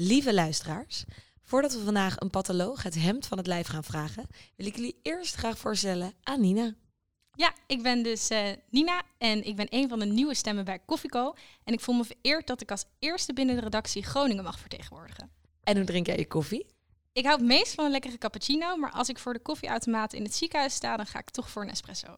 Lieve luisteraars, voordat we vandaag een patholoog het hemd van het lijf gaan vragen, wil ik jullie eerst graag voorstellen aan Nina. Ja, ik ben dus eh, Nina en ik ben een van de nieuwe stemmen bij Koffieco. En ik voel me vereerd dat ik als eerste binnen de redactie Groningen mag vertegenwoordigen. En hoe drink jij je koffie? Ik hou het meest van een lekkere cappuccino, maar als ik voor de koffieautomaat in het ziekenhuis sta, dan ga ik toch voor een espresso.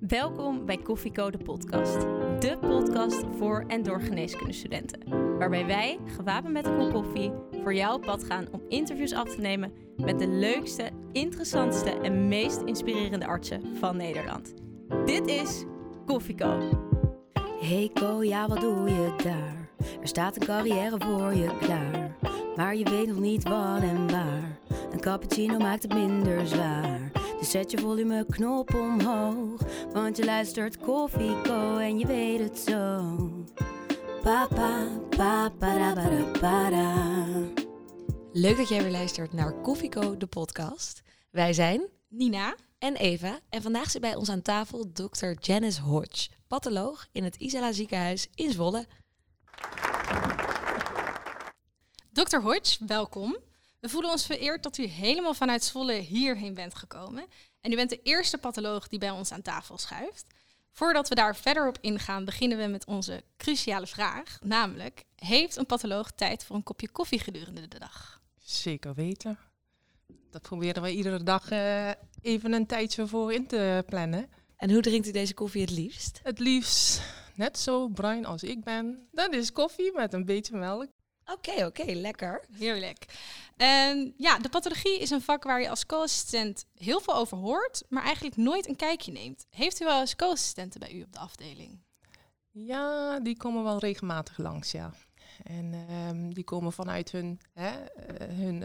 Welkom bij Koffieko de podcast. De podcast voor en door geneeskundestudenten. Waarbij wij, gewapend met een kop koffie, voor jou op pad gaan om interviews af te nemen met de leukste, interessantste en meest inspirerende artsen van Nederland. Dit is Koffieko. Hey Ko, ja wat doe je daar? Er staat een carrière voor je klaar. Maar je weet nog niet wat en waar. Een cappuccino maakt het minder zwaar. Dus zet je volumeknop omhoog. Want je luistert Koffieko en je weet het zo. Leuk dat jij weer luistert naar Koffieco, de podcast. Wij zijn Nina, en Eva en vandaag zit bij ons aan tafel dokter Janice Hodge, patholoog in het Isala ziekenhuis in Zwolle. Dr. Hodge, welkom. We voelen ons vereerd dat u helemaal vanuit Zwolle hierheen bent gekomen. En u bent de eerste patholoog die bij ons aan tafel schuift. Voordat we daar verder op ingaan, beginnen we met onze cruciale vraag. Namelijk, heeft een patholoog tijd voor een kopje koffie gedurende de dag? Zeker weten. Dat proberen we iedere dag eh, even een tijdje voor in te plannen. En hoe drinkt u deze koffie het liefst? Het liefst net zo bruin als ik ben. Dat is koffie met een beetje melk. Oké, oké, lekker. Heerlijk. En ja, de pathologie is een vak waar je als co-assistent heel veel over hoort, maar eigenlijk nooit een kijkje neemt. Heeft u wel eens co-assistenten bij u op de afdeling? Ja, die komen wel regelmatig langs, ja. En ehm, die komen vanuit hun, hè, eh, hun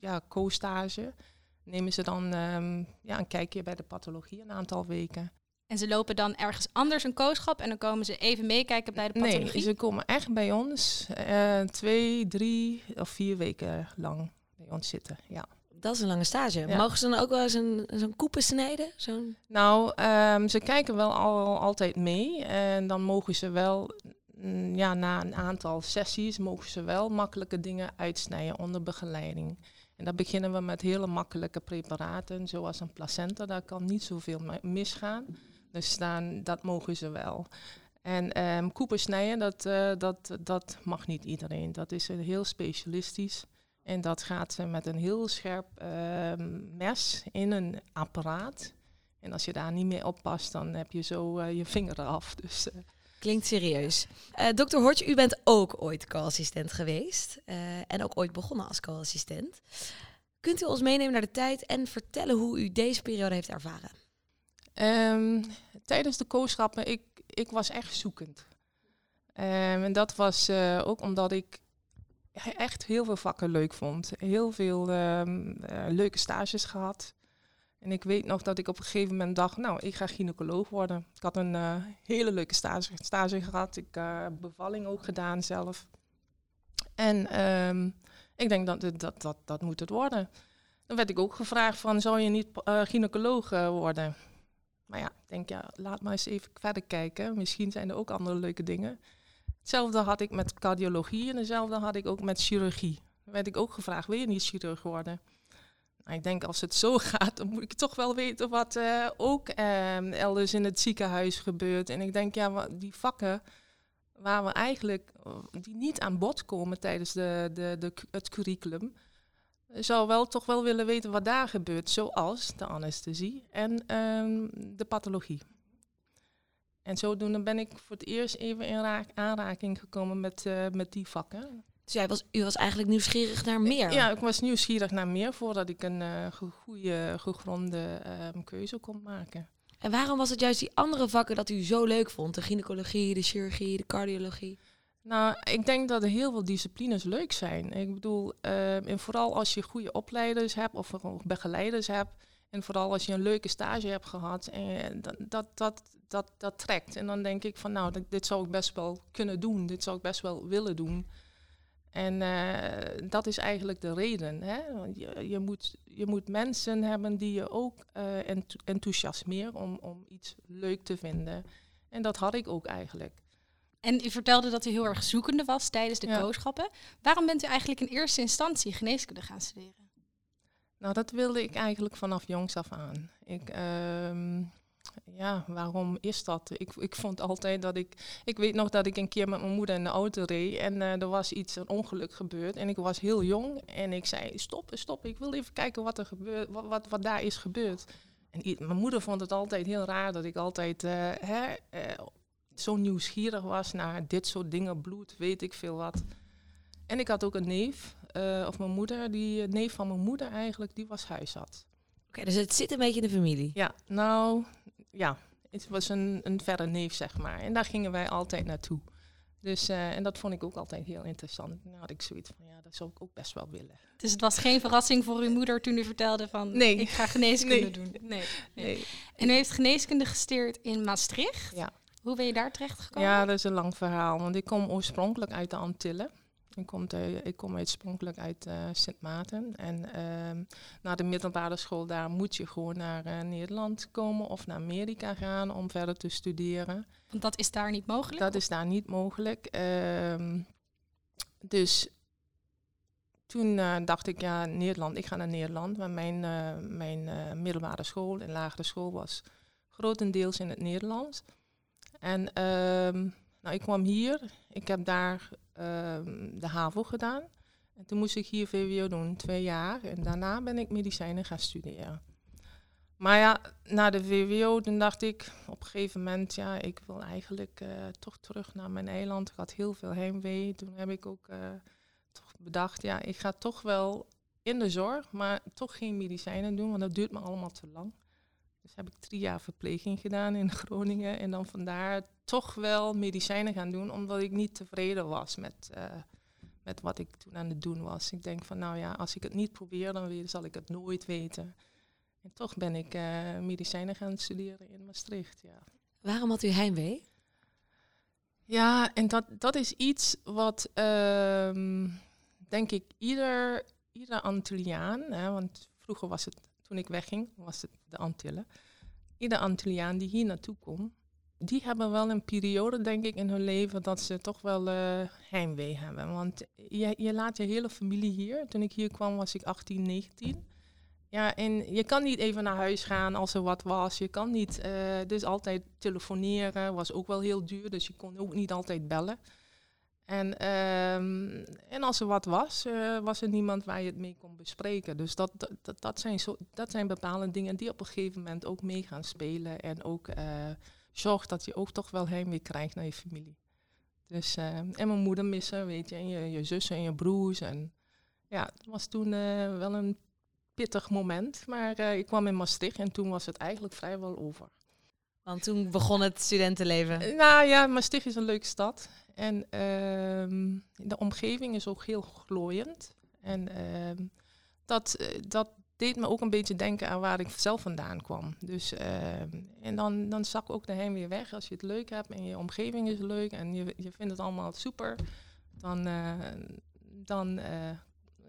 ja, co-stage. Nemen ze dan ehm, ja, een kijkje bij de pathologie een aantal weken. En ze lopen dan ergens anders een kooschap en dan komen ze even meekijken bij de pathologie? Nee, ze komen echt bij ons eh, twee, drie of vier weken lang bij ons zitten, ja. Dat is een lange stage. Ja. Mogen ze dan ook wel eens een, zo'n koepen snijden? Zo'n... Nou, ehm, ze kijken wel al, altijd mee. En dan mogen ze wel, mm, ja, na een aantal sessies, mogen ze wel makkelijke dingen uitsnijden onder begeleiding. En dan beginnen we met hele makkelijke preparaten, zoals een placenta. Daar kan niet zoveel misgaan. Dus dan, dat mogen ze wel. En ehm koepen snijden, dat, eh, dat, dat mag niet iedereen. Dat is heel specialistisch. En dat gaat met een heel scherp ehm, mes in een apparaat. En als je daar niet mee oppast, dan heb je zo eh, je vinger eraf. Dus eh, Klinkt serieus. Dokter Hortje, u bent ook ooit co-assistent geweest. en ook ooit begonnen als co-assistent. Kunt u ons meenemen naar de tijd en vertellen hoe u deze periode heeft ervaren? Ehm, tijdens de kooschappen, ik, ik was echt zoekend. Ehm, en dat was eh, ook omdat ik echt heel veel vakken leuk vond. Heel veel ehm, eh, leuke stages gehad. En ik weet nog dat ik op een gegeven moment dacht, nou, ik ga gynaecoloog worden. Ik had een eh, hele leuke stage, stage gehad. Ik heb bevalling ook gedaan zelf. En ik denk dat, dat, dat dat moet het worden. Dan werd ik ook gevraagd van, zou je niet gynaecoloog worden? Maar ja, ik denk, ja, laat maar eens even verder kijken. Misschien zijn er ook andere leuke dingen. Hetzelfde had ik met cardiologie en hetzelfde had ik ook met chirurgie. Dan werd ik ook gevraagd, wil je niet chirurg worden? Nou, ik denk, als het zo gaat, dan moet ik toch wel weten wat eh, ook eh, elders in het ziekenhuis gebeurt. En ik denk, ja, die vakken waar we eigenlijk, eh, die niet aan bod komen tijdens de, de, de, het curriculum, zou wel toch wel willen weten wat daar gebeurt, zoals de anesthesie en ehm, de pathologie. En zodoende ben ik voor het eerst even in raak- aanraking gekomen met, eh, met die vakken. Dus jij was, u was eigenlijk nieuwsgierig naar meer. Ja, ik was nieuwsgierig naar meer voordat ik een eh, go- goede, gegronde ehm, keuze kon maken. En waarom was het juist die andere vakken dat u zo leuk vond? De gynaecologie, de chirurgie, de cardiologie. Nou, ik denk dat er heel veel disciplines leuk zijn. Ik bedoel, ehm, en vooral als je goede opleiders hebt of begeleiders hebt. En vooral als je een leuke stage hebt gehad. En dat, dat, dat, dat, dat trekt. En dan denk ik van nou, dit, zou ik best wel kunnen doen. Dit zou ik best wel willen doen. En eh, dat is eigenlijk de reden. Hè? Je, je, moet, je moet mensen hebben die je ook enth- enthousiasmeren om, om iets leuk te vinden. En dat had ik ook eigenlijk. En u vertelde dat u heel erg zoekende was tijdens de Ja. kooschappen. Waarom bent u eigenlijk in eerste instantie geneeskunde gaan studeren? Nou, dat wilde ik eigenlijk vanaf jongs af aan. Ik, ehm, ja, waarom is dat? Ik, ik vond altijd dat ik... Ik weet nog dat ik een keer met mijn moeder in de auto reed en eh, er was iets, een ongeluk gebeurd. En ik was heel jong en ik zei, stop, stop, ik wil even kijken wat er gebeurt, wat, wat, wat daar is gebeurd. En mijn moeder vond het altijd heel raar dat ik altijd eh, hè, eh, zo nieuwsgierig was naar dit soort dingen, bloed, weet ik veel wat. En ik had ook een neef, eh, of mijn moeder, die een neef van mijn moeder eigenlijk, die was huisarts. Oké, dus het zit een beetje in de familie. Ja, nou, ja, het was een, een verre neef, zeg maar. En daar gingen wij altijd naartoe. Dus, eh, en dat vond ik ook altijd heel interessant. Nou had ik zoiets van, ja, dat zou ik ook best wel willen. Dus het was geen verrassing voor uw moeder toen u vertelde van Nee. ik ga geneeskunde Nee. doen. Nee. Nee. En u heeft geneeskunde gesteerd in Maastricht. Ja. Hoe ben je daar terecht gekomen? Ja, dat is een lang verhaal. Want ik kom oorspronkelijk uit de Antillen. Ik kom, te- ik kom oorspronkelijk uit eh, Sint Maarten. En ehm, na de middelbare school daar moet je gewoon naar eh, Nederland komen of naar Amerika gaan om verder te studeren. Want dat is daar niet mogelijk. Dat is daar niet mogelijk. Ehm, dus toen eh, dacht ik, ja, Nederland, ik ga naar Nederland. Want mijn, mijn middelbare school en lagere school was grotendeels in het Nederlands. En ehm, nou, ik kwam hier, ik heb daar ehm, de HAVO gedaan. En toen moest ik hier VWO doen, twee jaar. En daarna ben ik medicijnen gaan studeren. Maar ja, na de VWO, toen dacht ik op een gegeven moment, ja, ik wil eigenlijk eh, toch terug naar mijn eiland. Ik had heel veel heimwee. Toen heb ik ook eh, toch bedacht, ja, ik ga toch wel in de zorg, maar toch geen medicijnen doen, want dat duurt me allemaal te lang. Dus heb ik drie jaar verpleging gedaan in Groningen en dan vandaar toch wel medicijnen gaan doen, omdat ik niet tevreden was met, eh, met wat ik toen aan het doen was. Ik denk van, nou ja, als ik het niet probeer, dan weet, zal ik het nooit weten. En toch ben ik eh, medicijnen gaan studeren in Maastricht, ja. Waarom had u heimwee? Ja, en dat, dat is iets wat, ehm, denk ik, ieder, ieder Antilliaan, hè, want vroeger was het, toen ik wegging, was het de Antillen. Ieder Antilliaan die hier naartoe komt, die hebben wel een periode, denk ik, in hun leven dat ze toch wel eh, heimwee hebben. Want je, je laat je hele familie hier. Toen ik hier kwam was ik 18, 19. Ja, en je kan niet even naar huis gaan als er wat was. Je kan niet, eh, dus altijd telefoneren was ook wel heel duur, dus je kon ook niet altijd bellen. En, ehm, en als er wat was, eh, was er niemand waar je het mee kon bespreken. Dus dat, dat, dat, zijn, zo, dat zijn bepaalde dingen die op een gegeven moment ook mee gaan spelen. En ook eh zorgt dat je ook toch wel heimwee krijgt naar je familie. Dus, eh, en mijn moeder missen, weet je, en je, je zussen en je broers. En ja, het was toen wel een pittig moment. Maar ik kwam in Maastricht en toen was het eigenlijk vrijwel over. Want toen begon het studentenleven. Nou ja, Maastricht is een leuke stad. En ehm, de omgeving is ook heel glooiend. En ehm, dat, eh, dat deed me ook een beetje denken aan waar ik zelf vandaan kwam. Dus, ehm, en dan, dan zak ook de heimwee weg. Als je het leuk hebt en je omgeving is leuk en je, je vindt het allemaal super, dan, eh, dan eh,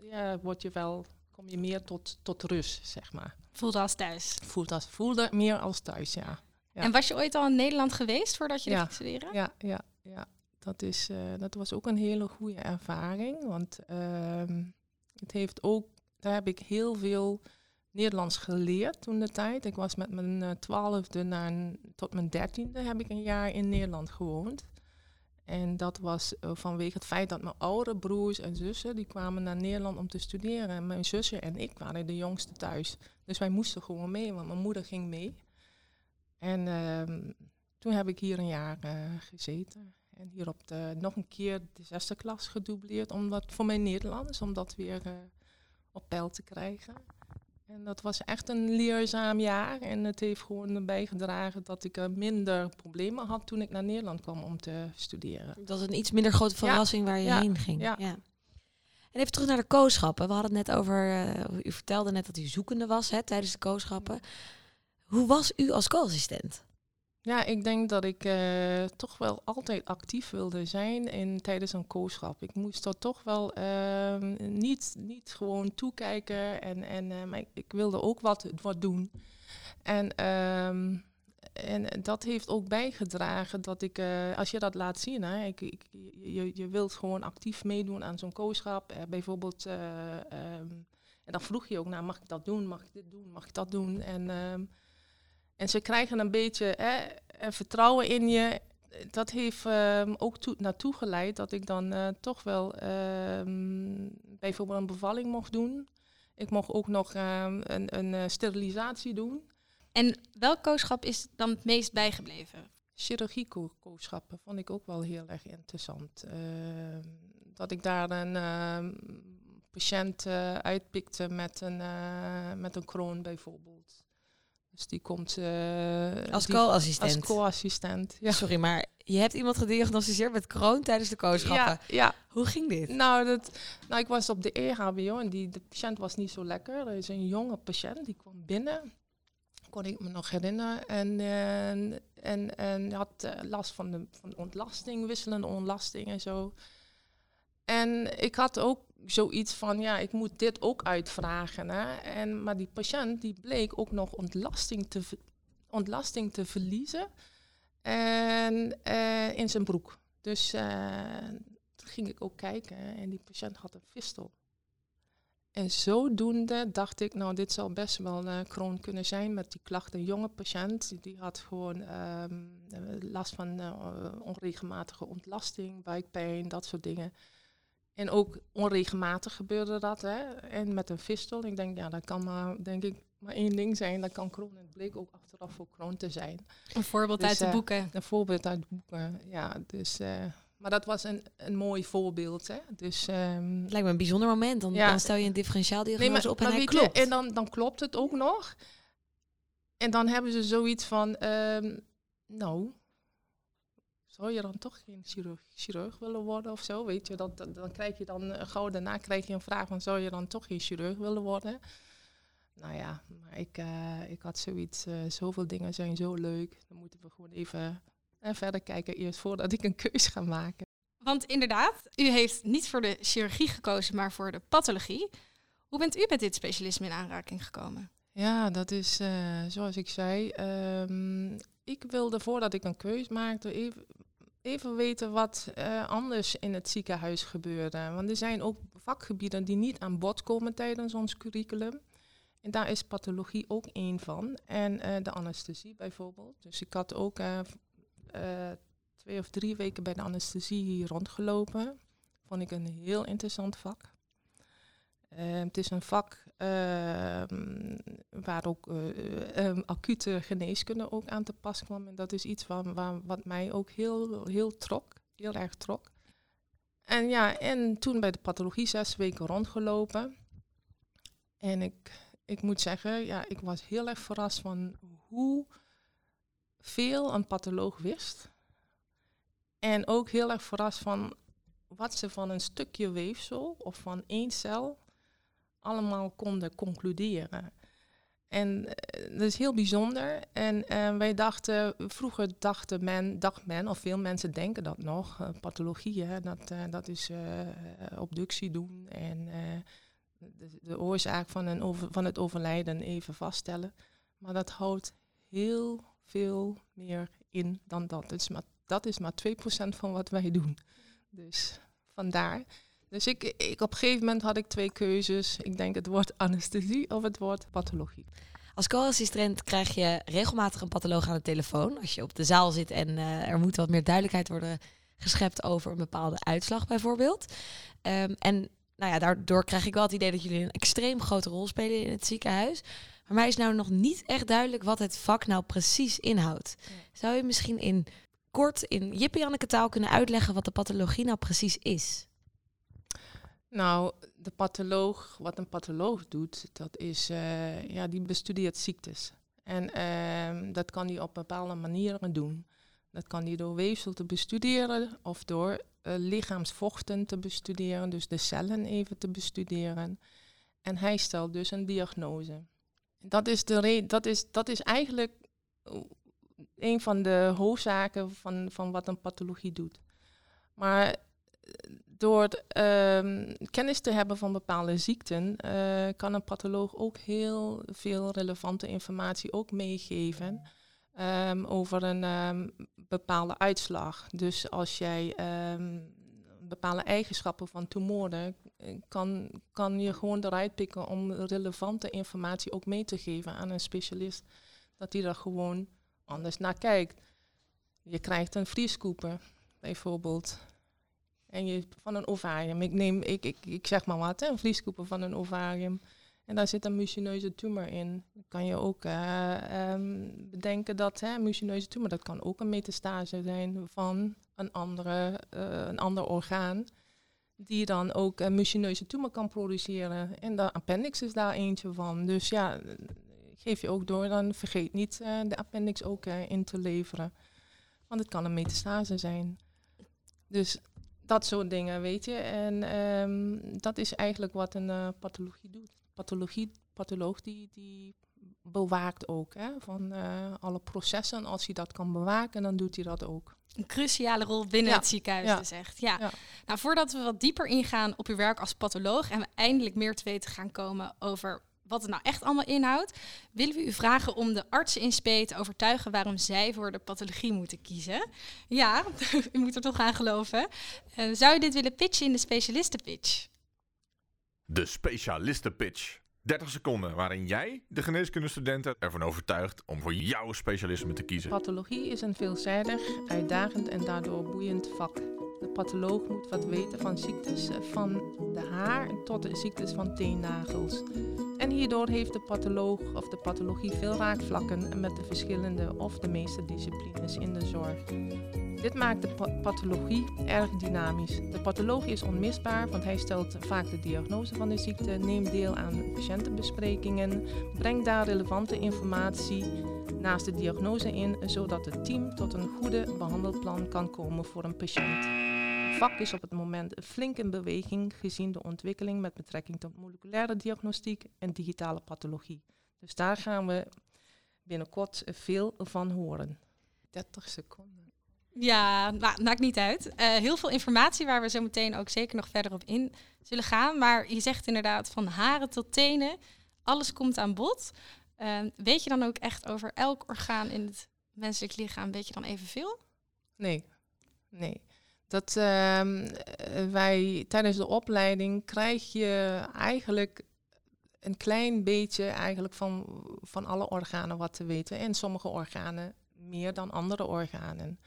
ja, word je wel, kom je meer tot, tot rust, zeg maar. Voelde als thuis. Voelt, als, voelde meer als thuis, ja. Ja. En was je ooit al in Nederland geweest voordat je Ja. ging studeren? Ja, ja, ja. Dat, is, eh, dat was ook een hele goede ervaring. Want ehm, het heeft ook, daar heb ik heel veel Nederlands geleerd toen de tijd. Ik was met mijn eh, twaalfde naar tot mijn dertiende heb ik een jaar in Nederland gewoond. En dat was eh, vanwege het feit dat mijn oudere broers en zussen, die kwamen naar Nederland om te studeren. En mijn zusje en ik waren de jongste thuis. Dus wij moesten gewoon mee, want mijn moeder ging mee. En ehm, toen heb ik hier een jaar gezeten. En hier op de, nog een keer de zesde klas gedoubleerd, omdat, voor mijn Nederlands, om dat weer eh, op peil te krijgen. En dat was echt een leerzaam jaar. En het heeft gewoon bijgedragen dat ik eh, minder problemen had toen ik naar Nederland kwam om te studeren. Dat was een iets minder grote verrassing waar je ja, heen ging. ja. En even terug naar de kooschappen. We hadden het net over, eh, u vertelde net dat u zoekende was hè, tijdens de kooschappen. Hoe was u als co-assistent? Ja, ik denk dat ik eh, toch wel altijd actief wilde zijn in, tijdens een kooschap. Ik moest er toch wel ehm, niet, niet gewoon toekijken en, en eh, maar ik, ik wilde ook wat, wat doen. En ehm, en dat heeft ook bijgedragen dat ik, eh, als je dat laat zien, hè, ik, ik, je, je wilt gewoon actief meedoen aan zo'n kooschap. Bijvoorbeeld, um, en dan vroeg je ook naar, mag ik dat doen, mag ik dit doen, mag ik dat doen? En, en ze krijgen een beetje vertrouwen in je. Dat heeft um, ook toe, naartoe geleid dat ik dan toch wel bijvoorbeeld een bevalling mocht doen. Ik mocht ook nog een, een sterilisatie doen. En welk kooschap is dan het meest bijgebleven? Chirurgie-kooschappen vond ik ook wel heel erg interessant. Uh, dat ik daar een patiënt uitpikte met een, eh, met een kroon bijvoorbeeld. Dus die komt... als co-assistent? Als co-assistent, ja. Sorry, maar je hebt iemand gediagnosticeerd met kroon tijdens de kooschappen. Ja, ja. Hoe ging dit? Nou, dat, nou, ik was op de EHBO en die, de patiënt was niet zo lekker. Er is een jonge patiënt, die kwam binnen kon ik me nog herinneren. En, en, en, en had uh, last van, de, van ontlasting, wisselende ontlasting en zo. En ik had ook zoiets van, ja, ik moet dit ook uitvragen. Hè? En, maar die patiënt die bleek ook nog ontlasting te, ontlasting te verliezen en, uh, in zijn broek. Dus uh, toen ging ik ook kijken en die patiënt had een fistel. En zodoende dacht ik, nou, dit zou best wel uh, kroon kunnen zijn met die klacht. Een jonge patiënt, die had gewoon um, last van uh, onregelmatige ontlasting, buikpijn, dat soort dingen. En ook onregelmatig gebeurde dat. Hè? En met een fistel, ik denk, ja, dat kan maar, denk ik, maar één ding zijn. Dat kan kroon. Het bleek ook achteraf voor kroon te zijn. Een voorbeeld dus, uit de boeken. Een voorbeeld uit de boeken, ja. Dus... Maar dat was een, een mooi voorbeeld. Hè? Dus, um, het lijkt me een bijzonder moment. Dan, ja. dan stel je een differentiaaldiagnose nee, maar, op en hij klopt. Je, en dan, dan klopt het ook nog. En dan hebben ze zoiets van, um, nou, zou je dan toch geen chirurg, chirurg, willen worden of zo? Weet je, dat, dan, dan krijg je dan uh, gauw daarna krijg je een vraag van, zou je dan toch geen chirurg willen worden? Nou ja, maar ik, uh, ik had zoiets, uh, zoveel dingen zijn zo leuk. Dan moeten we gewoon even en verder kijken eerst voordat ik een keus ga maken. Want inderdaad, u heeft niet voor de chirurgie gekozen, maar voor de pathologie. Hoe bent u met dit specialisme in aanraking gekomen? Ja, dat is zoals ik zei. Um, ik wilde voordat ik een keus maakte even, even weten wat uh, anders in het ziekenhuis gebeurde. Want er zijn ook vakgebieden die niet aan bod komen tijdens ons curriculum. En daar is pathologie ook één van. En uh, de anesthesie bijvoorbeeld. Dus ik had ook uh, twee of drie weken bij de anesthesie hier rondgelopen. Vond ik een heel interessant vak. Het is een vak waar ook uh, acute geneeskunde ook aan te pas kwam. En dat is iets waar, waar, wat mij ook heel, heel trok, heel erg trok. En ja, en toen bij de pathologie zes weken rondgelopen. En ik, ik moet zeggen, ja, ik was heel erg verrast van hoe veel een patholoog wist. En ook heel erg verrast van wat ze van een stukje weefsel of van één cel allemaal konden concluderen. En uh, dat is heel bijzonder. En uh, wij dachten, vroeger dachten men, dacht men, of veel mensen denken dat nog, uh, pathologie, hè, dat, dat is obductie doen en de, de, oorzaak van, een van het overlijden even vaststellen. Maar dat houdt heel veel meer in dan dat. Dus maar, dat is maar 2% van wat wij doen. Dus vandaar. Dus ik, ik, op een gegeven moment had ik twee keuzes. Ik denk het wordt anesthesie of het wordt pathologie. Als co-assistent krijg je regelmatig een patholoog aan de telefoon. Als je op de zaal zit en uh, er moet wat meer duidelijkheid worden geschept over een bepaalde uitslag bijvoorbeeld. Um, en nou ja, daardoor krijg ik wel het idee dat jullie een extreem grote rol spelen in het ziekenhuis. Maar mij is nou nog niet echt duidelijk wat het vak nou precies inhoudt. Zou je misschien in kort in Jippie Janneke taal kunnen uitleggen wat de pathologie nou precies is? Nou, de patholoog, wat een patholoog doet, dat is, uh, ja, die bestudeert ziektes. En uh, dat kan hij op bepaalde manieren doen. Dat kan hij door weefsel te bestuderen of door uh, lichaamsvochten te bestuderen, dus de cellen even te bestuderen. En hij stelt dus een diagnose. Dat is, de dat is, dat is eigenlijk een van de hoofdzaken van, van wat een pathologie doet. Maar eh, door um, kennis te hebben van bepaalde ziekten, uh, kan een patholoog ook heel veel relevante informatie ook meegeven. ehm, over een ehm, bepaalde uitslag. Dus als jij ehm, bepaalde eigenschappen van tumoren, eh, kan, kan je gewoon eruit pikken om relevante informatie ook mee te geven aan een specialist. Dat die er gewoon anders naar kijkt. Je krijgt een vrieskoeper, bijvoorbeeld. En je van een ovarium. Ik neem, ik, ik, ik zeg maar wat, een vlieskoeper van een ovarium. En daar zit een mucineuze tumor in. Dan kan je ook uh, um, bedenken dat hè, mucineuze tumor, dat kan ook een metastase zijn van een, andere, uh, een ander orgaan. Die dan ook een mucineuze tumor kan produceren. En de appendix is daar eentje van. Dus ja, geef je ook door, dan vergeet niet uh, de appendix ook in te leveren. Want het kan een metastase zijn. Dus dat soort dingen, weet je. En um, dat is eigenlijk wat een uh, pathologie doet. Pathologie, patholoog die, die bewaakt ook hè, van uh, alle processen. Als hij dat kan bewaken, dan doet hij dat ook. Een cruciale rol binnen Ja. het ziekenhuis, Ja. dus echt. Ja. Ja. Nou, voordat we wat dieper ingaan op uw werk als patholoog en we eindelijk meer te weten gaan komen over wat het nou echt allemaal inhoudt, willen we u vragen om de artsen in spe te overtuigen waarom zij voor de pathologie moeten kiezen. Ja, u moet er toch aan geloven. Eh, zou je dit willen pitchen in de specialistenpitch? De specialistenpitch. 30 seconden waarin jij de geneeskundestudenten ervan overtuigt om voor jouw specialisme te kiezen. Pathologie is een veelzijdig, uitdagend en daardoor boeiend vak. De patholoog moet wat weten van ziektes van de haar tot de ziektes van teennagels. En hierdoor heeft de patholoog of de pathologie veel raakvlakken met de verschillende of de meeste disciplines in de zorg. Dit maakt de pa- pathologie erg dynamisch. De patholoog is onmisbaar, want hij stelt vaak de diagnose van de ziekte, neemt deel aan patiëntenbesprekingen, brengt daar relevante informatie naast de diagnose in, zodat het team tot een goede behandelplan kan komen voor een patiënt. Het vak is op het moment flink in beweging gezien de ontwikkeling met betrekking tot moleculaire diagnostiek en digitale pathologie. Dus daar gaan we binnenkort veel van horen. 30 seconden. Ja, nou, maakt niet uit. Eh, heel veel informatie waar we zo meteen ook zeker nog verder op in zullen gaan. Maar je zegt inderdaad van haren tot tenen, alles komt aan bod. Eh, weet je dan ook echt over elk orgaan in het menselijk lichaam, weet je dan evenveel? Nee, nee. Dat ehm, eh, wij tijdens de opleiding krijg je eigenlijk een klein beetje eigenlijk van, van alle organen wat te weten. En sommige organen meer dan andere organen.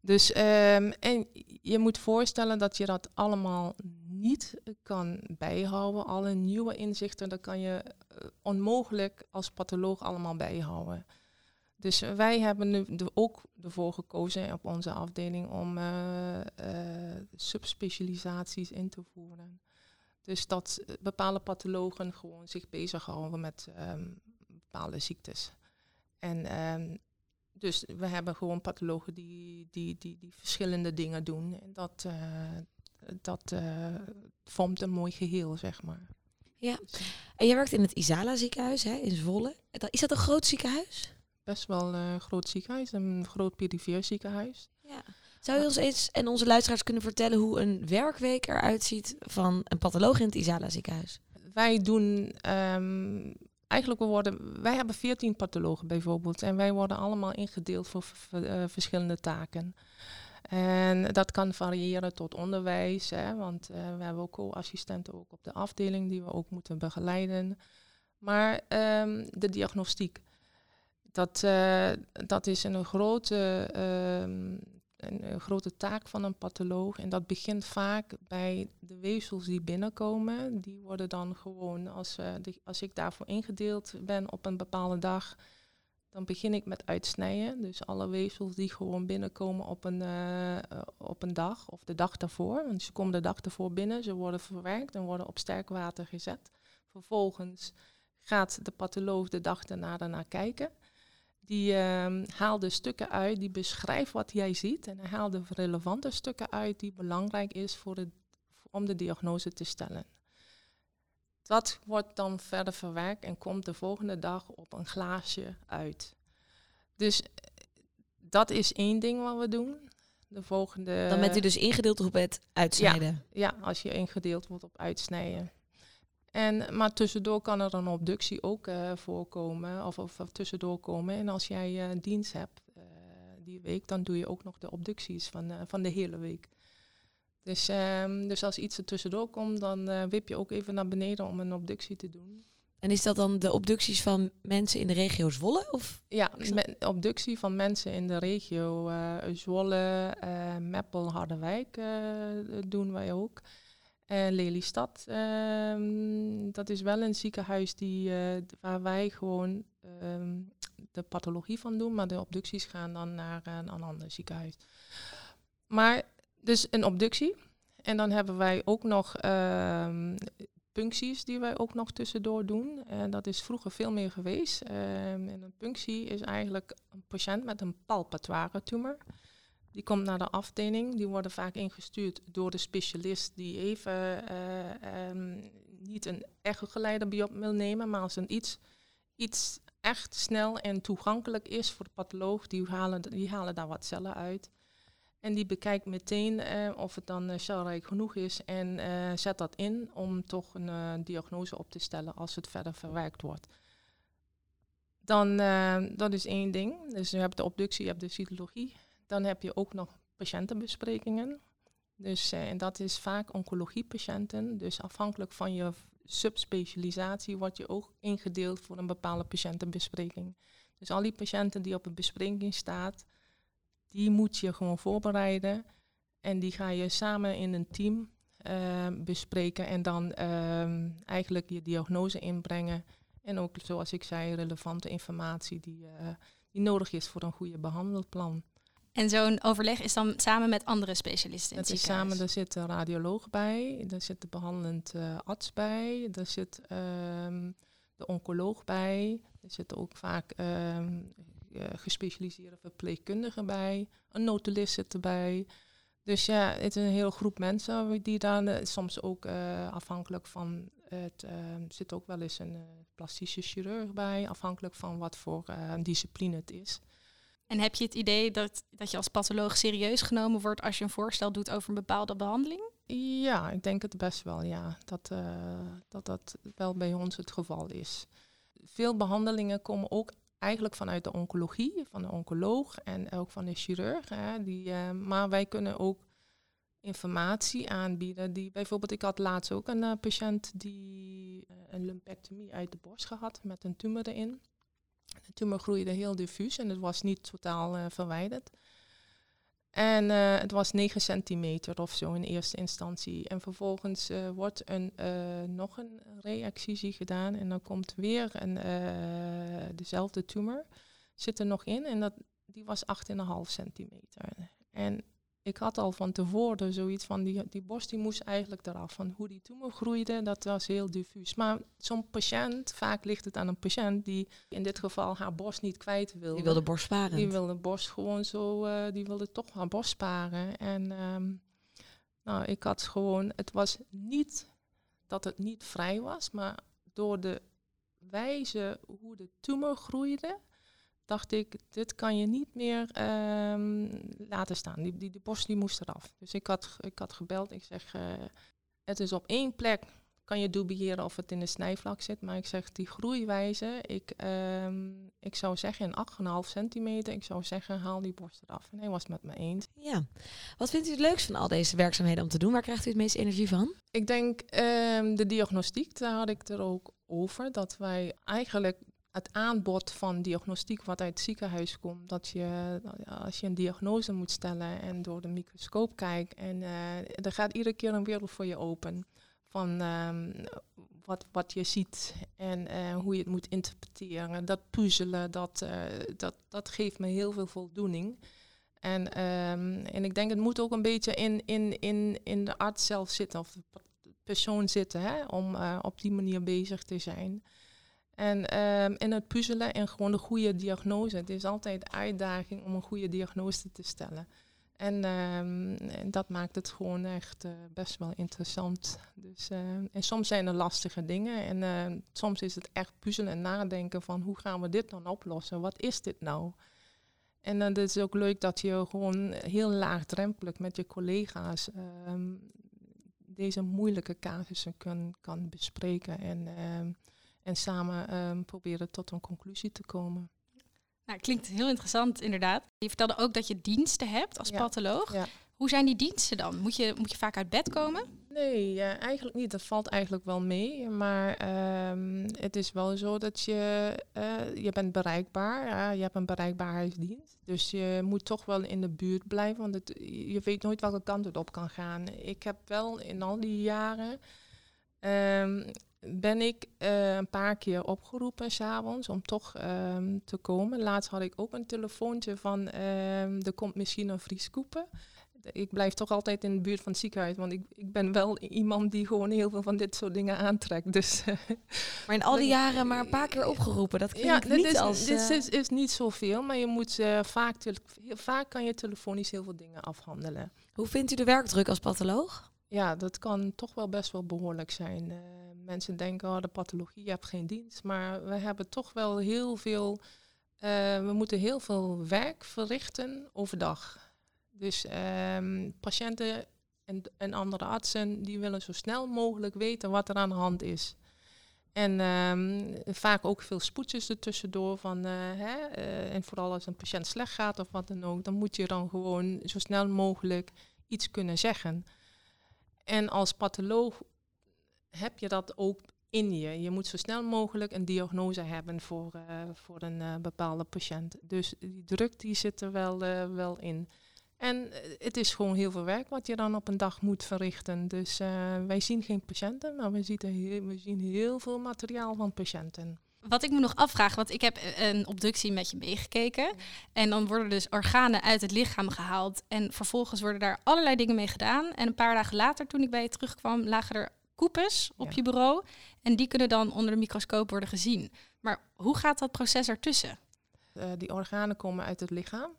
Dus ehm, en je moet voorstellen dat je dat allemaal niet kan bijhouden. Alle nieuwe inzichten, dat kan je eh, onmogelijk als patholoog allemaal bijhouden. Dus wij hebben nu de, ook ervoor gekozen op onze afdeling om eh, eh, subspecialisaties in te voeren. Dus dat eh, bepaalde pathologen gewoon zich bezighouden met ehm, bepaalde ziektes. En ehm, dus we hebben gewoon pathologen die, die, die, die verschillende dingen doen. En dat, dat vormt een mooi geheel, zeg maar. Ja. Dus, En jij werkt in het Isala ziekenhuis hè, in Zwolle. Is dat een groot ziekenhuis? Best wel een groot ziekenhuis, een groot perifeer ziekenhuis. Ja. Zou je ons eens en onze luisteraars kunnen vertellen hoe een werkweek eruit ziet van een patholoog in het Isala ziekenhuis? Wij doen ehm, eigenlijk we worden, wij hebben 14 pathologen bijvoorbeeld en wij worden allemaal ingedeeld voor eh, verschillende taken. En dat kan variëren tot onderwijs, hè, want eh, we hebben ook co-assistenten ook op de afdeling die we ook moeten begeleiden. Maar ehm, de diagnostiek, dat, eh, dat is een grote, ehm, een, grote taak van een patholoog. En dat begint vaak bij de weefsels die binnenkomen. Die worden dan gewoon, als, eh, als ik daarvoor ingedeeld ben op een bepaalde dag, dan begin ik met uitsnijden. Dus alle weefsels die gewoon binnenkomen op een, eh, op een dag of de dag daarvoor. Want ze komen de dag ervoor binnen, ze worden verwerkt en worden op sterk water gezet. Vervolgens gaat de patholoog de dag daarna daarnaar kijken. Die ehm, haalt de stukken uit, die beschrijft wat jij ziet. En hij haalt de relevante stukken uit die belangrijk is voor het, om de diagnose te stellen. Dat wordt dan verder verwerkt en komt de volgende dag op een glaasje uit. Dus dat is één ding wat we doen. De volgende. Dan bent u dus ingedeeld op het uitsnijden. Ja, als je ingedeeld wordt op uitsnijden. En, maar tussendoor kan er een obductie ook eh, voorkomen, of, of, of tussendoor komen. En als jij eh, dienst hebt eh, die week, dan doe je ook nog de obducties van, van de hele week. Dus, ehm, dus als iets er tussendoor komt, dan wip je ook even naar beneden om een obductie te doen. En is dat dan de obducties van mensen in de regio Zwolle? Of? Ja, me- obductie van mensen in de regio Zwolle, Meppel, Harderwijk doen wij ook. En Lelystad, ehm, dat is wel een ziekenhuis die, eh, waar wij gewoon ehm, de pathologie van doen, maar de obducties gaan dan naar eh, een ander ziekenhuis. Maar dus een obductie. En dan hebben wij ook nog ehm, puncties die wij ook nog tussendoor doen. En dat is vroeger veel meer geweest. En een punctie is eigenlijk een patiënt met een palpatoire tumor. Die komt naar de afdeling. Die worden vaak ingestuurd door de specialist die even eh, ehm, niet een echogeleider bij op wil nemen, maar als een iets, iets echt snel en toegankelijk is voor de patholoog, die halen, die halen daar wat cellen uit. En die bekijkt meteen eh, of het dan eh, celrijk genoeg is en zet dat in om toch een diagnose op te stellen als het verder verwerkt wordt. Dan, dat is één ding. Dus je hebt de obductie, je hebt de cytologie. Dan heb je ook nog patiëntenbesprekingen. Dus, eh, en dat is vaak oncologiepatiënten. Dus afhankelijk van je subspecialisatie word je ook ingedeeld voor een bepaalde patiëntenbespreking. Dus al die patiënten die op een bespreking staat, die moet je gewoon voorbereiden. En die ga je samen in een team eh, bespreken en dan ehm, eigenlijk je diagnose inbrengen. En ook, zoals ik zei, relevante informatie die, eh, die nodig is voor een goede behandelplan. En zo'n overleg is dan samen met andere specialisten in Het het is samen, er zit een radioloog bij, er zit de behandelend eh, arts bij, er zit ehm, de oncoloog bij, er zitten ook vaak ehm, eh, gespecialiseerde verpleegkundigen bij, een notulist zit erbij. Dus ja, het is een hele groep mensen die daar eh, soms ook afhankelijk van het ehm, zit ook wel eens een plastische chirurg bij, afhankelijk van wat voor discipline het is. En heb je het idee dat, dat je als patholoog serieus genomen wordt als je een voorstel doet over een bepaalde behandeling? Ja, ik denk het best wel, ja. Dat, eh, dat dat wel bij ons het geval is. Veel behandelingen komen ook eigenlijk vanuit de oncologie, van de oncoloog en ook van de chirurg. Hè, die, eh, maar wij kunnen ook informatie aanbieden. Die, bijvoorbeeld, ik had laatst ook een eh, patiënt die een lumpectomie uit de borst gehad met een tumor erin. De tumor groeide heel diffuus en het was niet totaal eh, verwijderd. En eh, het was 9 centimeter of zo in eerste instantie. En vervolgens eh, wordt een, nog een reexcisie gedaan. En dan komt weer een, dezelfde tumor. Zit er nog in. En dat, die was 8,5 centimeter. En ik had al van tevoren zoiets van die, die borst die moest eigenlijk eraf. Van hoe die tumor groeide, dat was heel diffuus. Maar zo'n patiënt, vaak ligt het aan een patiënt die in dit geval haar borst niet kwijt wilde. Die wilde borstsparend. Die wilde borst gewoon zo, eh, die wilde toch haar borst sparen. En ehm, nou, ik had gewoon, het was niet dat het niet vrij was, maar door de wijze hoe de tumor groeide, dacht ik, dit kan je niet meer ehm, laten staan. Die, die, die borst die moest eraf. Dus ik had, ik had gebeld, ik zeg, eh, het is op één plek kan je dubiëren of het in de snijvlak zit. Maar ik zeg, die groeiwijze, ik, ehm, ik zou zeggen in 8,5 centimeter, ik zou zeggen, haal die borst eraf. En hij was het met me eens. Ja. Wat vindt u het leukst van al deze werkzaamheden om te doen? Waar krijgt u het meeste energie van? Ik denk ehm, de diagnostiek, daar had ik er ook over. Dat wij eigenlijk het aanbod van diagnostiek wat uit het ziekenhuis komt, dat je als je een diagnose moet stellen en door de microscoop kijkt en eh, er gaat iedere keer een wereld voor je open van ehm, wat, wat je ziet en eh, hoe je het moet interpreteren. Dat puzzelen, dat, eh, dat, dat geeft me heel veel voldoening. En, ehm, en ik denk het moet ook een beetje in, in, in, in de arts zelf zitten of de persoon zitten, hè, om op die manier bezig te zijn. En ehm in het puzzelen en gewoon de goede diagnose. Het is altijd uitdaging om een goede diagnose te stellen. En, ehm, dat maakt het gewoon echt eh, best wel interessant. Dus, eh, en soms zijn er lastige dingen. En eh, soms is het echt puzzelen en nadenken van hoe gaan we dit dan oplossen? Wat is dit nou? En dan is ook leuk dat je gewoon heel laagdrempelig met je collega's ehm, deze moeilijke casussen kan, kan bespreken en, en samen ehm, proberen tot een conclusie te komen. Nou, klinkt heel interessant inderdaad. Je vertelde ook dat je diensten hebt als Ja, patholoog. ja. Hoe zijn die diensten dan? Moet je, moet je vaak uit bed komen? Nee, eigenlijk niet. Dat valt eigenlijk wel mee. Maar ehm, het is wel zo dat je, eh, je bent bereikbaar. Ja, je hebt een bereikbaarheidsdienst. Dus je moet toch wel in de buurt blijven. Want het, je weet nooit welke kant het op kan gaan. Ik heb wel in al die jaren... ehm, ben ik eh, een paar keer opgeroepen s'avonds om toch ehm, te komen. Laatst had ik ook een telefoontje van... ehm, er komt misschien een vrieskoepen ik blijf toch altijd in de buurt van het ziekenhuis. Want ik, ik ben wel iemand die gewoon heel veel van dit soort dingen aantrekt. Dus Maar in al die jaren maar een paar keer opgeroepen. Dat klinkt ja, dit, niet is, als... dit eh, is, is niet zoveel. Maar je moet eh, vaak, vaak kan je telefonisch heel veel dingen afhandelen. Hoe vindt u de werkdruk als patholoog? Ja, dat kan toch wel best wel behoorlijk zijn. Eh, mensen denken, oh, de pathologie, hebt geen dienst. Maar we hebben toch wel heel veel... eh, we moeten heel veel werk verrichten overdag. Dus ehm, patiënten en, en andere artsen die willen zo snel mogelijk weten wat er aan de hand is. En ehm, vaak ook veel spoedjes ertussendoor van, eh, en vooral als een patiënt slecht gaat of wat dan ook, dan moet je dan gewoon zo snel mogelijk iets kunnen zeggen. En als patholoog heb je dat ook in je. Je moet zo snel mogelijk een diagnose hebben voor, eh, voor een eh, bepaalde patiënt. Dus die druk die zit er wel, eh, wel in. En het is gewoon heel veel werk wat je dan op een dag moet verrichten. Dus wij zien geen patiënten, maar we we zien heel veel materiaal van patiënten. Wat ik me nog afvraag, want ik heb eh, een obductie met je meegekeken. En dan worden dus organen uit het lichaam gehaald. En vervolgens worden daar allerlei dingen mee gedaan. En een paar dagen later, toen ik bij je terugkwam, lagen er koepes op Ja. je bureau. En die kunnen dan onder de microscoop worden gezien. Maar hoe gaat dat proces ertussen? Eh, die organen komen uit het lichaam.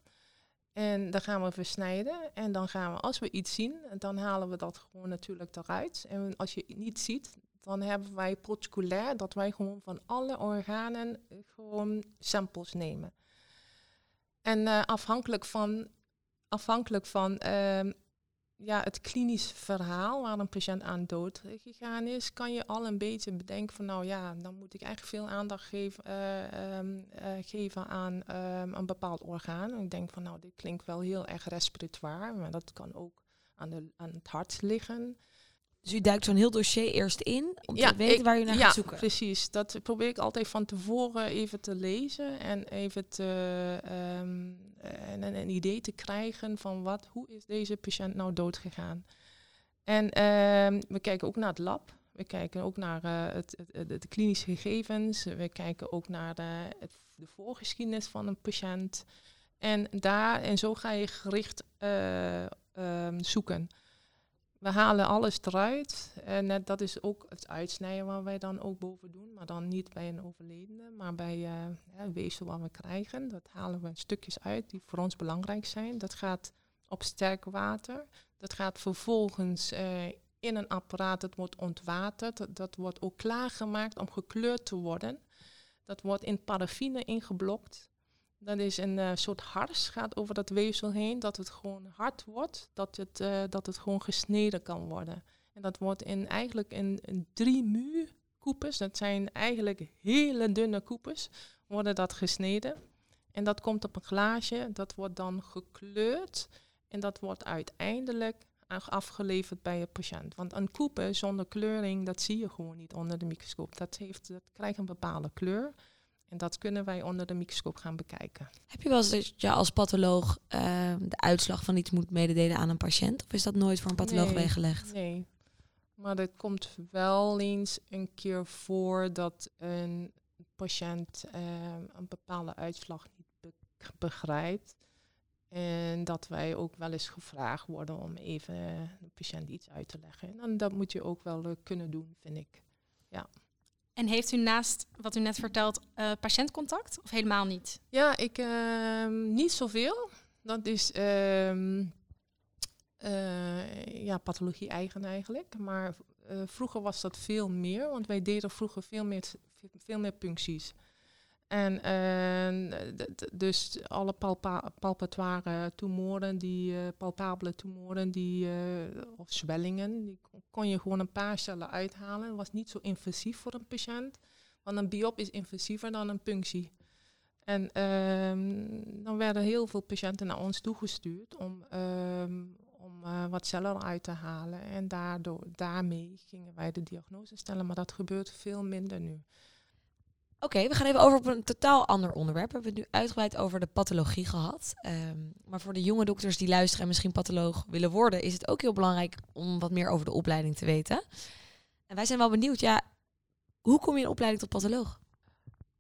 En dan gaan we versnijden. En dan gaan we, als we iets zien, dan halen we dat gewoon natuurlijk eruit. En als je het niet ziet, dan hebben wij protocolair dat wij gewoon van alle organen eh, gewoon samples nemen. En eh, afhankelijk van, afhankelijk van ehm, ja, het klinisch verhaal waar een patiënt aan dood gegaan is, kan je al een beetje bedenken van nou ja, dan moet ik eigenlijk veel aandacht geven, eh, ehm, eh, geven aan ehm, een bepaald orgaan. Ik denk van nou, dit klinkt wel heel erg respiratoire, maar dat kan ook aan, de, aan het hart liggen. Dus u duikt zo'n heel dossier eerst in om Ja, te weten ik- waar u naar ja, gaat zoeken. precies. Dat probeer ik altijd van tevoren even te lezen en even te, ehm, en, en een idee te krijgen van wat, hoe is deze patiënt nou dood gegaan. En ehm, we kijken ook naar het lab. We kijken ook naar eh, het, het, het, de klinische gegevens. We kijken ook naar de, het, de voorgeschiedenis van een patiënt. En, daar, en zo ga je gericht eh, ehm, zoeken. We halen alles eruit. En net, dat is ook het uitsnijden waar wij dan ook boven doen. Maar dan niet bij een overledene, maar bij eh, een weefsel wat we krijgen. Dat halen we stukjes uit die voor ons belangrijk zijn. Dat gaat op sterk water. Dat gaat vervolgens eh, in een apparaat, dat wordt ontwaterd. Dat, dat wordt ook klaargemaakt om gekleurd te worden. Dat wordt in paraffine ingeblokt. Dat is een eh, soort hars, gaat over dat weefsel heen, dat het gewoon hard wordt, dat het, eh, dat het gewoon gesneden kan worden. En dat wordt in, eigenlijk in, in drie mu koepes, dat zijn eigenlijk hele dunne koepes, worden dat gesneden. En dat komt op een glaasje, dat wordt dan gekleurd en dat wordt uiteindelijk af- afgeleverd bij je patiënt. Want een koepe zonder kleuring, dat zie je gewoon niet onder de microscoop. Dat, heeft, dat krijgt een bepaalde kleur. En dat kunnen wij onder de microscoop gaan bekijken. Heb je wel eens dat je als patholoog eh, de uitslag van iets moet mededelen aan een patiënt? Of is dat nooit voor een patholoog Nee. weggelegd? Nee. Maar het komt wel eens een keer voor dat een patiënt ehm, een bepaalde uitslag niet be- begrijpt. En dat wij ook wel eens gevraagd worden om even de patiënt iets uit te leggen. En dan, dat moet je ook wel eh, kunnen doen, vind ik. En heeft u naast wat u net vertelt eh, patiëntcontact of helemaal niet? Ja, ik ehm, niet zoveel. Dat is eh, ja, pathologie eigen eigenlijk. Maar eh, vroeger was dat veel meer, want wij deden vroeger veel meer, veel meer puncties. En dus alle palpa palpatoire tumoren, die eh, palpabele tumoren, die, eh, of zwellingen, die kon- je gewoon een paar cellen uithalen. Het was niet zo invasief voor een patiënt, want een biop is invasiever dan een punctie. En ehm, dan werden heel veel patiënten naar ons toegestuurd om, ehm, om eh, wat cellen eruit te halen. En daardoor, daarmee gingen wij de diagnose stellen, maar dat gebeurt veel minder nu. Oké, we gaan even over op een totaal ander onderwerp. We hebben het nu uitgebreid over de pathologie gehad. Ehm, maar voor de jonge dokters die luisteren en misschien patholoog willen worden, is het ook heel belangrijk om wat meer over de opleiding te weten. En wij zijn wel benieuwd, ja, hoe kom je in opleiding tot patholoog?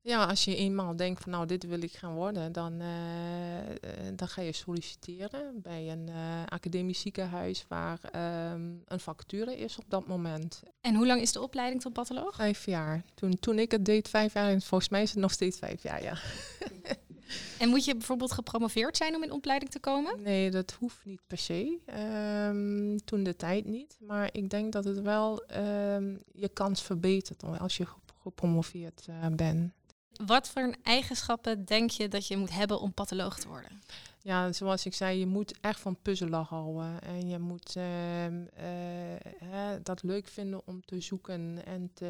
Ja, als je eenmaal denkt van nou, dit wil ik gaan worden, dan, eh, eh, dan ga je solliciteren bij een eh, academisch ziekenhuis waar ehm, een vacature is op dat moment. En hoe lang is de opleiding tot patholoog? Vijf jaar. Toen, toen ik het deed, vijf jaar. En volgens mij is het nog steeds vijf jaar, ja. En moet je bijvoorbeeld gepromoveerd zijn om in opleiding te komen? Nee, dat hoeft niet per se. Ehm, toen de tijd niet. Maar ik denk dat het wel ehm, je kans verbetert als je gep- gepromoveerd eh, bent. Wat voor eigenschappen denk je dat je moet hebben om patholoog te worden? Ja, zoals ik zei, je moet echt van puzzelen houden. En je moet ehm, eh, hè, dat leuk vinden om te zoeken en te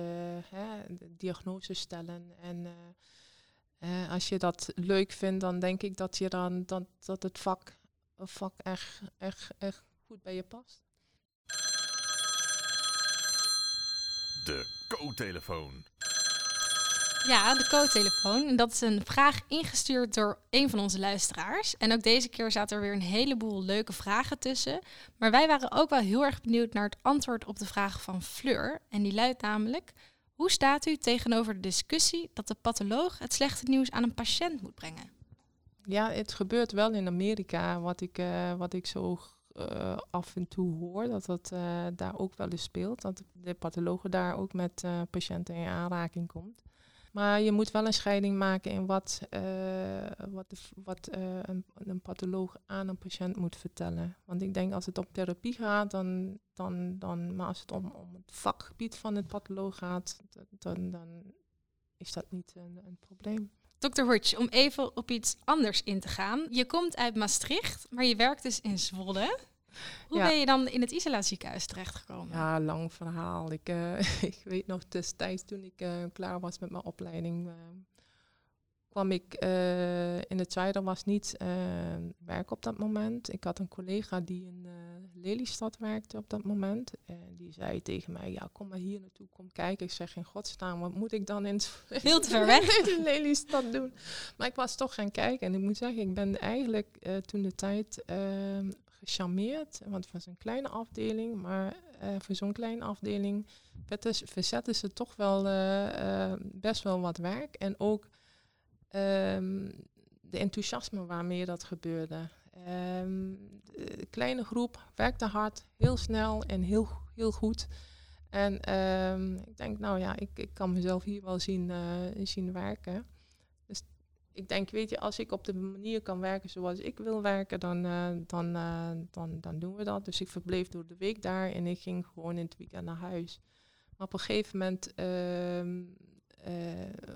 hè, de diagnose stellen. En eh, eh, als je dat leuk vindt, dan denk ik dat, je dan, dat, dat het vak, vak echt, echt, echt goed bij je past. De co-telefoon. Ja, de co-telefoon. En dat is een vraag ingestuurd door een van onze luisteraars. En ook deze keer zaten er weer een heleboel leuke vragen tussen. Maar wij waren ook wel heel erg benieuwd naar het antwoord op de vraag van Fleur. En die luidt namelijk: Hoe staat u tegenover de discussie dat de patholoog het slechte nieuws aan een patiënt moet brengen? Ja, het gebeurt wel in Amerika, wat ik, eh, wat ik zo eh, af en toe hoor, dat dat eh, daar ook wel eens speelt. Dat de pathologen daar ook met patiënten in aanraking komt. Maar je moet wel een scheiding maken in wat, eh, wat, wat eh, een, een patholoog aan een patiënt moet vertellen. Want ik denk als het om therapie gaat, dan, dan, dan maar als het om, om het vakgebied van het patholoog gaat, dan, dan is dat niet een, een probleem. Dr. Hortje, om even op iets anders in te gaan. Je komt uit Maastricht, maar je werkt dus in Zwolle. Hoe Ja. ben je dan in het isolatieziekenhuis terechtgekomen? Ja, lang verhaal. Ik, eh, ik weet nog destijds toen ik eh, klaar was met mijn opleiding, eh, kwam ik in het zuiden was niet werk op dat moment. Ik had een collega die in Lelystad werkte op dat moment. En die zei tegen mij, ja, kom maar hier naartoe, kom kijken. Ik zeg, in godsnaam, wat moet ik dan in, Veel te ver weg. in Lelystad doen? Maar ik was toch gaan kijken. En ik moet zeggen, ik ben eigenlijk toen de tijd ehm, gecharmeerd. Want het was een kleine afdeling, maar eh, voor zo'n kleine afdeling verzetten ze toch wel eh, eh, best wel wat werk. En ook ehm, de enthousiasme waarmee dat gebeurde. Ehm, de kleine groep werkte hard, heel snel en heel, heel goed. En ehm, ik denk, nou ja, ik, ik kan mezelf hier wel zien, zien werken. Ik denk, weet je, als ik op de manier kan werken zoals ik wil werken, dan, eh, dan, eh, dan, dan doen we dat. Dus ik verbleef door de week daar en ik ging gewoon in het weekend naar huis. Maar op een gegeven moment ehm, eh,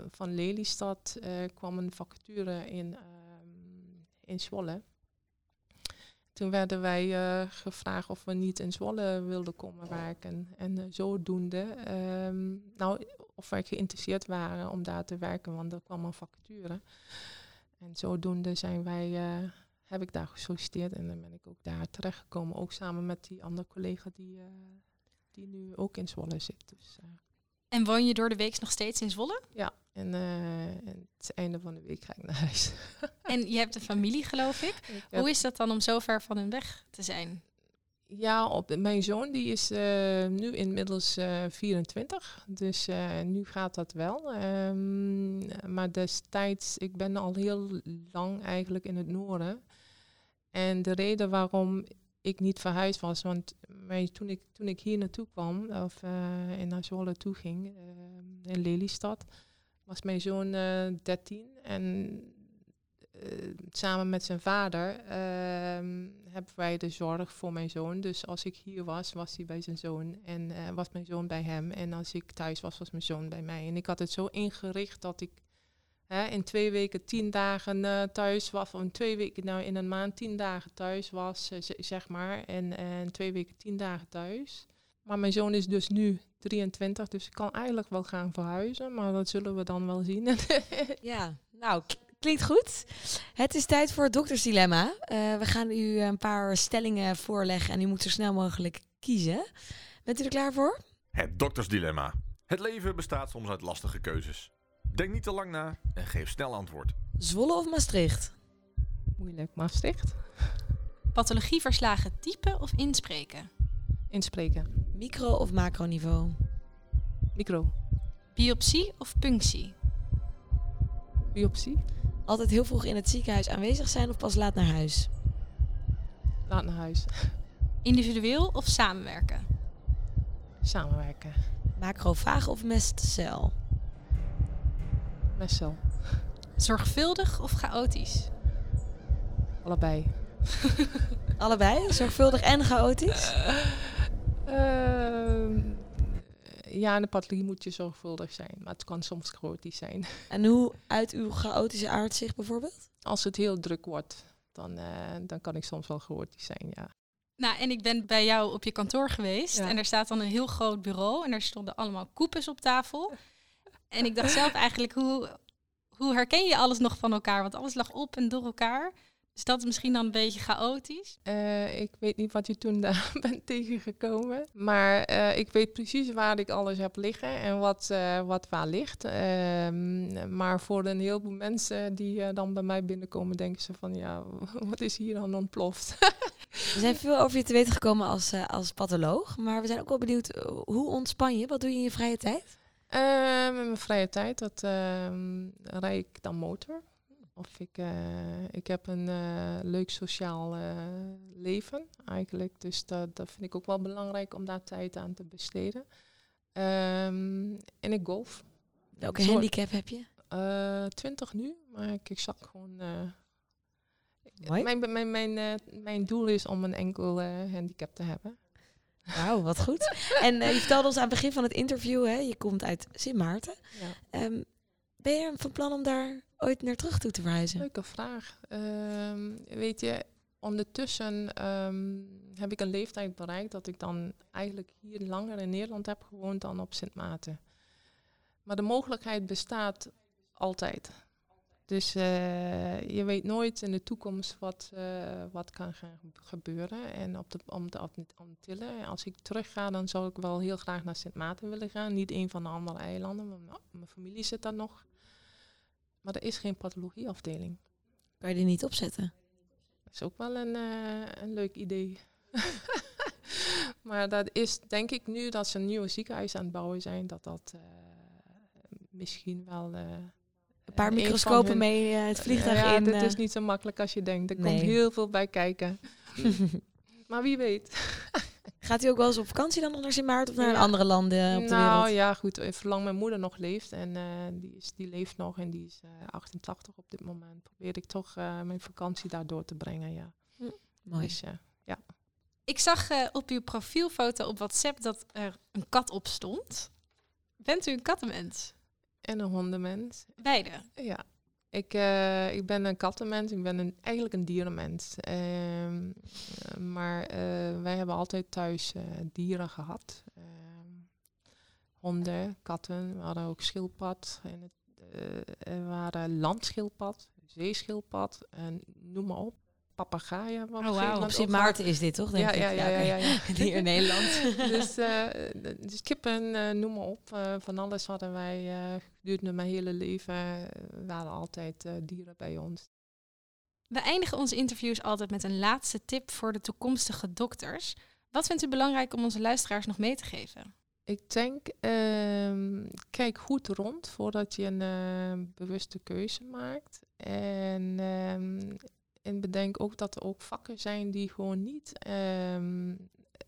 van Lelystad kwam een vacature in, ehm, in Zwolle. Toen werden wij gevraagd of we niet in Zwolle wilden komen werken. En zodoende, ehm, nou, of wij geïnteresseerd waren om daar te werken, want er kwam een vacature. En zodoende zijn wij, eh, heb ik daar gesolliciteerd en dan ben ik ook daar terechtgekomen. Ook samen met die andere collega die, eh, die nu ook in Zwolle zit. Dus, eh, En woon je door de week nog steeds in Zwolle? ja, en, het einde van de week ga ik naar huis. En je hebt een familie, geloof ik. Ik Hoe is dat dan om zo ver van hun weg te zijn? Ja, op, mijn zoon die is eh, nu inmiddels eh 24, dus eh, nu gaat dat wel. Ehm, maar destijds, ik ben al heel lang eigenlijk in het noorden. En de reden waarom ik niet verhuisd was, want toen, ik, toen ik hier naartoe kwam, of eh in naar Zwolle toe ging, eh, in Lelystad, was mijn zoon eh 13 en eh, samen met zijn vader ehm, hebben wij de zorg voor mijn zoon. Dus als ik hier was, was hij bij zijn zoon en eh, was mijn zoon bij hem. En als ik thuis was, was mijn zoon bij mij. En ik had het zo ingericht dat ik hè, in twee weken tien dagen eh, thuis was, of in twee weken, nou in een maand tien dagen thuis was, eh, zeg maar. En, en twee weken tien dagen thuis. Maar mijn zoon is dus nu 23, dus ik kan eigenlijk wel gaan verhuizen, maar dat zullen we dan wel zien. Ja, nou, klinkt goed. Het is tijd voor het doktersdilemma. Eh, we gaan u een paar stellingen voorleggen en u moet zo snel mogelijk kiezen. Bent u er klaar voor? Het doktersdilemma. Het leven bestaat soms uit lastige keuzes. Denk niet te lang na en geef snel antwoord. Zwolle of Maastricht? Moeilijk, Maastricht. Pathologieverslagen typen of inspreken? Inspreken. Micro- of macroniveau? Micro. Biopsie of punctie? Biopsie. Altijd heel vroeg in het ziekenhuis aanwezig zijn of pas laat naar huis? Laat naar huis. Individueel of samenwerken? Samenwerken. Macrofaag of mestcel? Messel. Zorgvuldig of chaotisch? Allebei. Allebei, zorgvuldig en chaotisch? Ehm, ja, in de pathologie moet je zorgvuldig zijn, maar het kan soms chaotisch zijn. En hoe uit uw chaotische aard zich bijvoorbeeld? Als het heel druk wordt, dan, eh, dan kan ik soms wel chaotisch zijn, ja. Nou, en ik ben bij jou op je kantoor geweest. Ja. En er staat dan een heel groot bureau. En er stonden allemaal koepels op tafel. En ik dacht zelf eigenlijk, hoe, hoe herken je alles nog van elkaar? Want alles lag op en door elkaar. Dus dat is misschien dan een beetje chaotisch. Eh, ik weet niet wat je toen daar bent tegengekomen. Maar eh, ik weet precies waar ik alles heb liggen en wat, eh, wat waar ligt. Ehm, maar voor een heleboel mensen die eh, dan bij mij binnenkomen, denken ze van ja, wat is hier dan ontploft? We zijn veel over je te weten gekomen als, als patholoog. Maar we zijn ook wel benieuwd, hoe ontspan je? Wat doe je in je vrije tijd? Ehm, in mijn vrije tijd, dat ehm rijd ik dan motor. Of ik, eh, ik heb een eh, leuk sociaal eh, leven eigenlijk. Dus dat, dat vind ik ook wel belangrijk om daar tijd aan te besteden. Ehm, en ik golf. Welke Zo- handicap heb je? 20 nu, maar ik, ik zag gewoon... Mooi. mijn, mijn, mijn, mijn doel is om een enkel handicap te hebben. Wauw, wat goed. En je vertelde ons aan het begin van het interview, hè, je komt uit Sint Maarten. Ja. Ehm, ben je van plan om daar ooit naar terug toe te verhuizen? Leuke vraag. Ehm, weet je, ondertussen ehm, heb ik een leeftijd bereikt dat ik dan eigenlijk hier langer in Nederland heb gewoond dan op Sint Maarten. Maar de mogelijkheid bestaat altijd. Dus eh, je weet nooit in de toekomst wat, eh, wat kan gaan gebeuren. En op de, om de Ant- Antillen, als ik terug ga, dan zou ik wel heel graag naar Sint Maarten willen gaan. Niet een van de andere eilanden, want nou, mijn familie zit daar nog. Maar er is geen pathologieafdeling. Kan je die niet opzetten? Dat is ook wel een, eh, een leuk idee. maar dat is denk ik nu dat ze een nieuwe ziekenhuis aan het bouwen zijn, dat dat eh, misschien wel. eh, Een paar microscopen hun- mee het vliegtuig ja, in. dat eh. is niet zo makkelijk als je denkt. Er Nee. komt heel veel bij kijken. maar wie weet. Gaat u ook wel eens op vakantie dan nog naar Sint Maarten of naar Ja. andere landen op de nou wereld? ja, goed. eh, Zolang mijn moeder nog leeft en eh, die, is, die leeft nog en die is eh, 88 op dit moment, probeer ik toch eh, mijn vakantie daar door te brengen. Ja. Mooi. Dus, eh, Ik zag eh, op uw profielfoto op WhatsApp dat er een kat op stond. Bent u een kattenmens? en een hondenmens. Beide. Ja, ik, eh, ik ben een kattenmens. Ik ben eigenlijk een dierenmens. Ehm, eh, maar eh, wij hebben altijd thuis dieren gehad. Ehm, honden, katten. We hadden ook schildpad. En het, waren landschildpad, zeeschildpad. En noem maar op. Papagaaien. Oh, wauw. Nederland Op Sint. Maarten is dit toch? Denk Ja, ik? ja, ja, ja, ja, ja. Hier in Nederland. dus, eh, dus kippen, eh, noem maar op. eh, van alles hadden wij eh, gedurende mijn hele leven. waren altijd eh, dieren bij ons. We eindigen onze interviews altijd met een laatste tip voor de toekomstige dokters. Wat vindt u belangrijk om onze luisteraars nog mee te geven? Ik denk, ehm, kijk goed rond voordat je een eh, bewuste keuze maakt. En, ehm, en bedenk ook dat er ook vakken zijn die gewoon niet ehm,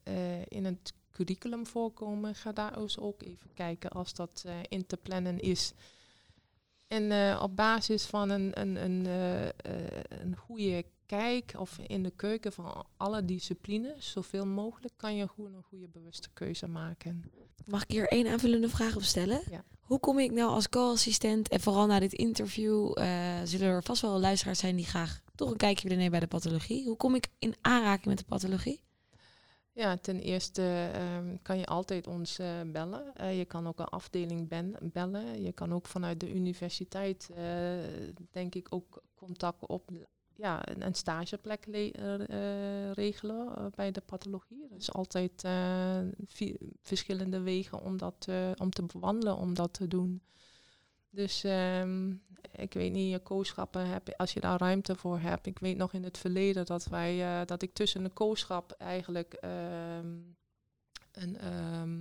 eh, in het curriculum voorkomen. Ga daar eens ook even kijken als dat eh, in te plannen is. En eh, op basis van een, een, een, eh, eh, een goede kijk of in de keuken van alle disciplines, zoveel mogelijk, kan je gewoon een goede bewuste keuze maken. Mag ik hier één aanvullende vraag op stellen? Ja. Hoe kom ik nou als co-assistent en vooral na dit interview zullen er vast wel luisteraars zijn die graag toch een kijkje willen nemen bij de pathologie. Hoe kom ik in aanraking met de pathologie? Ja, ten eerste ehm, kan je altijd ons eh, bellen. Je kan ook een afdeling bellen. Je kan ook vanuit de universiteit, eh, denk ik, ook contact op ja, een, een stageplek le- eh, regelen bij de pathologie. Er is altijd eh, vi- verschillende wegen om, dat, om te bewandelen, om dat te doen. Dus ehm, ik weet niet, je kooschappen heb, als je daar ruimte voor hebt. Ik weet nog in het verleden dat wij eh, dat ik tussen een kooschap eigenlijk ehm, een, ehm,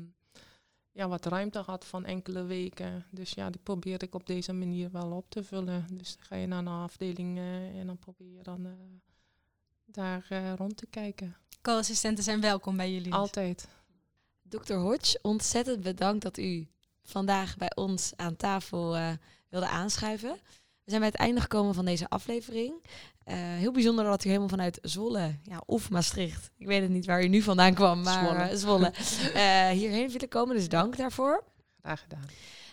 ja, wat ruimte had van enkele weken. Dus ja, die probeer ik op deze manier wel op te vullen. Dus dan ga je naar een afdeling eh, en dan probeer je dan eh, daar eh, rond te kijken. Co-assistenten zijn welkom bij jullie. Altijd. Dr. Hodge, ontzettend bedankt dat u vandaag bij ons aan tafel eh, wilde aanschuiven. We zijn bij het einde gekomen van deze aflevering. Eh, heel bijzonder dat u helemaal vanuit Zwolle, ja, of Maastricht, ik weet het niet waar u nu vandaan kwam, maar Zwolle. eh, Zwolle, hierheen willen komen. Dus dank daarvoor. Graag gedaan.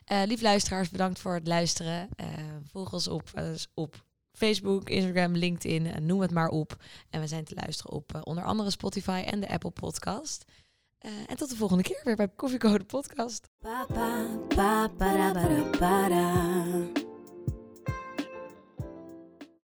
Eh lief luisteraars, bedankt voor het luisteren. Eh, volg ons op, eh, op Facebook, Instagram, LinkedIn, noem het maar op. En we zijn te luisteren op onder andere Spotify en de Apple Podcast. Eh, en tot de volgende keer weer bij Koffiecode Podcast.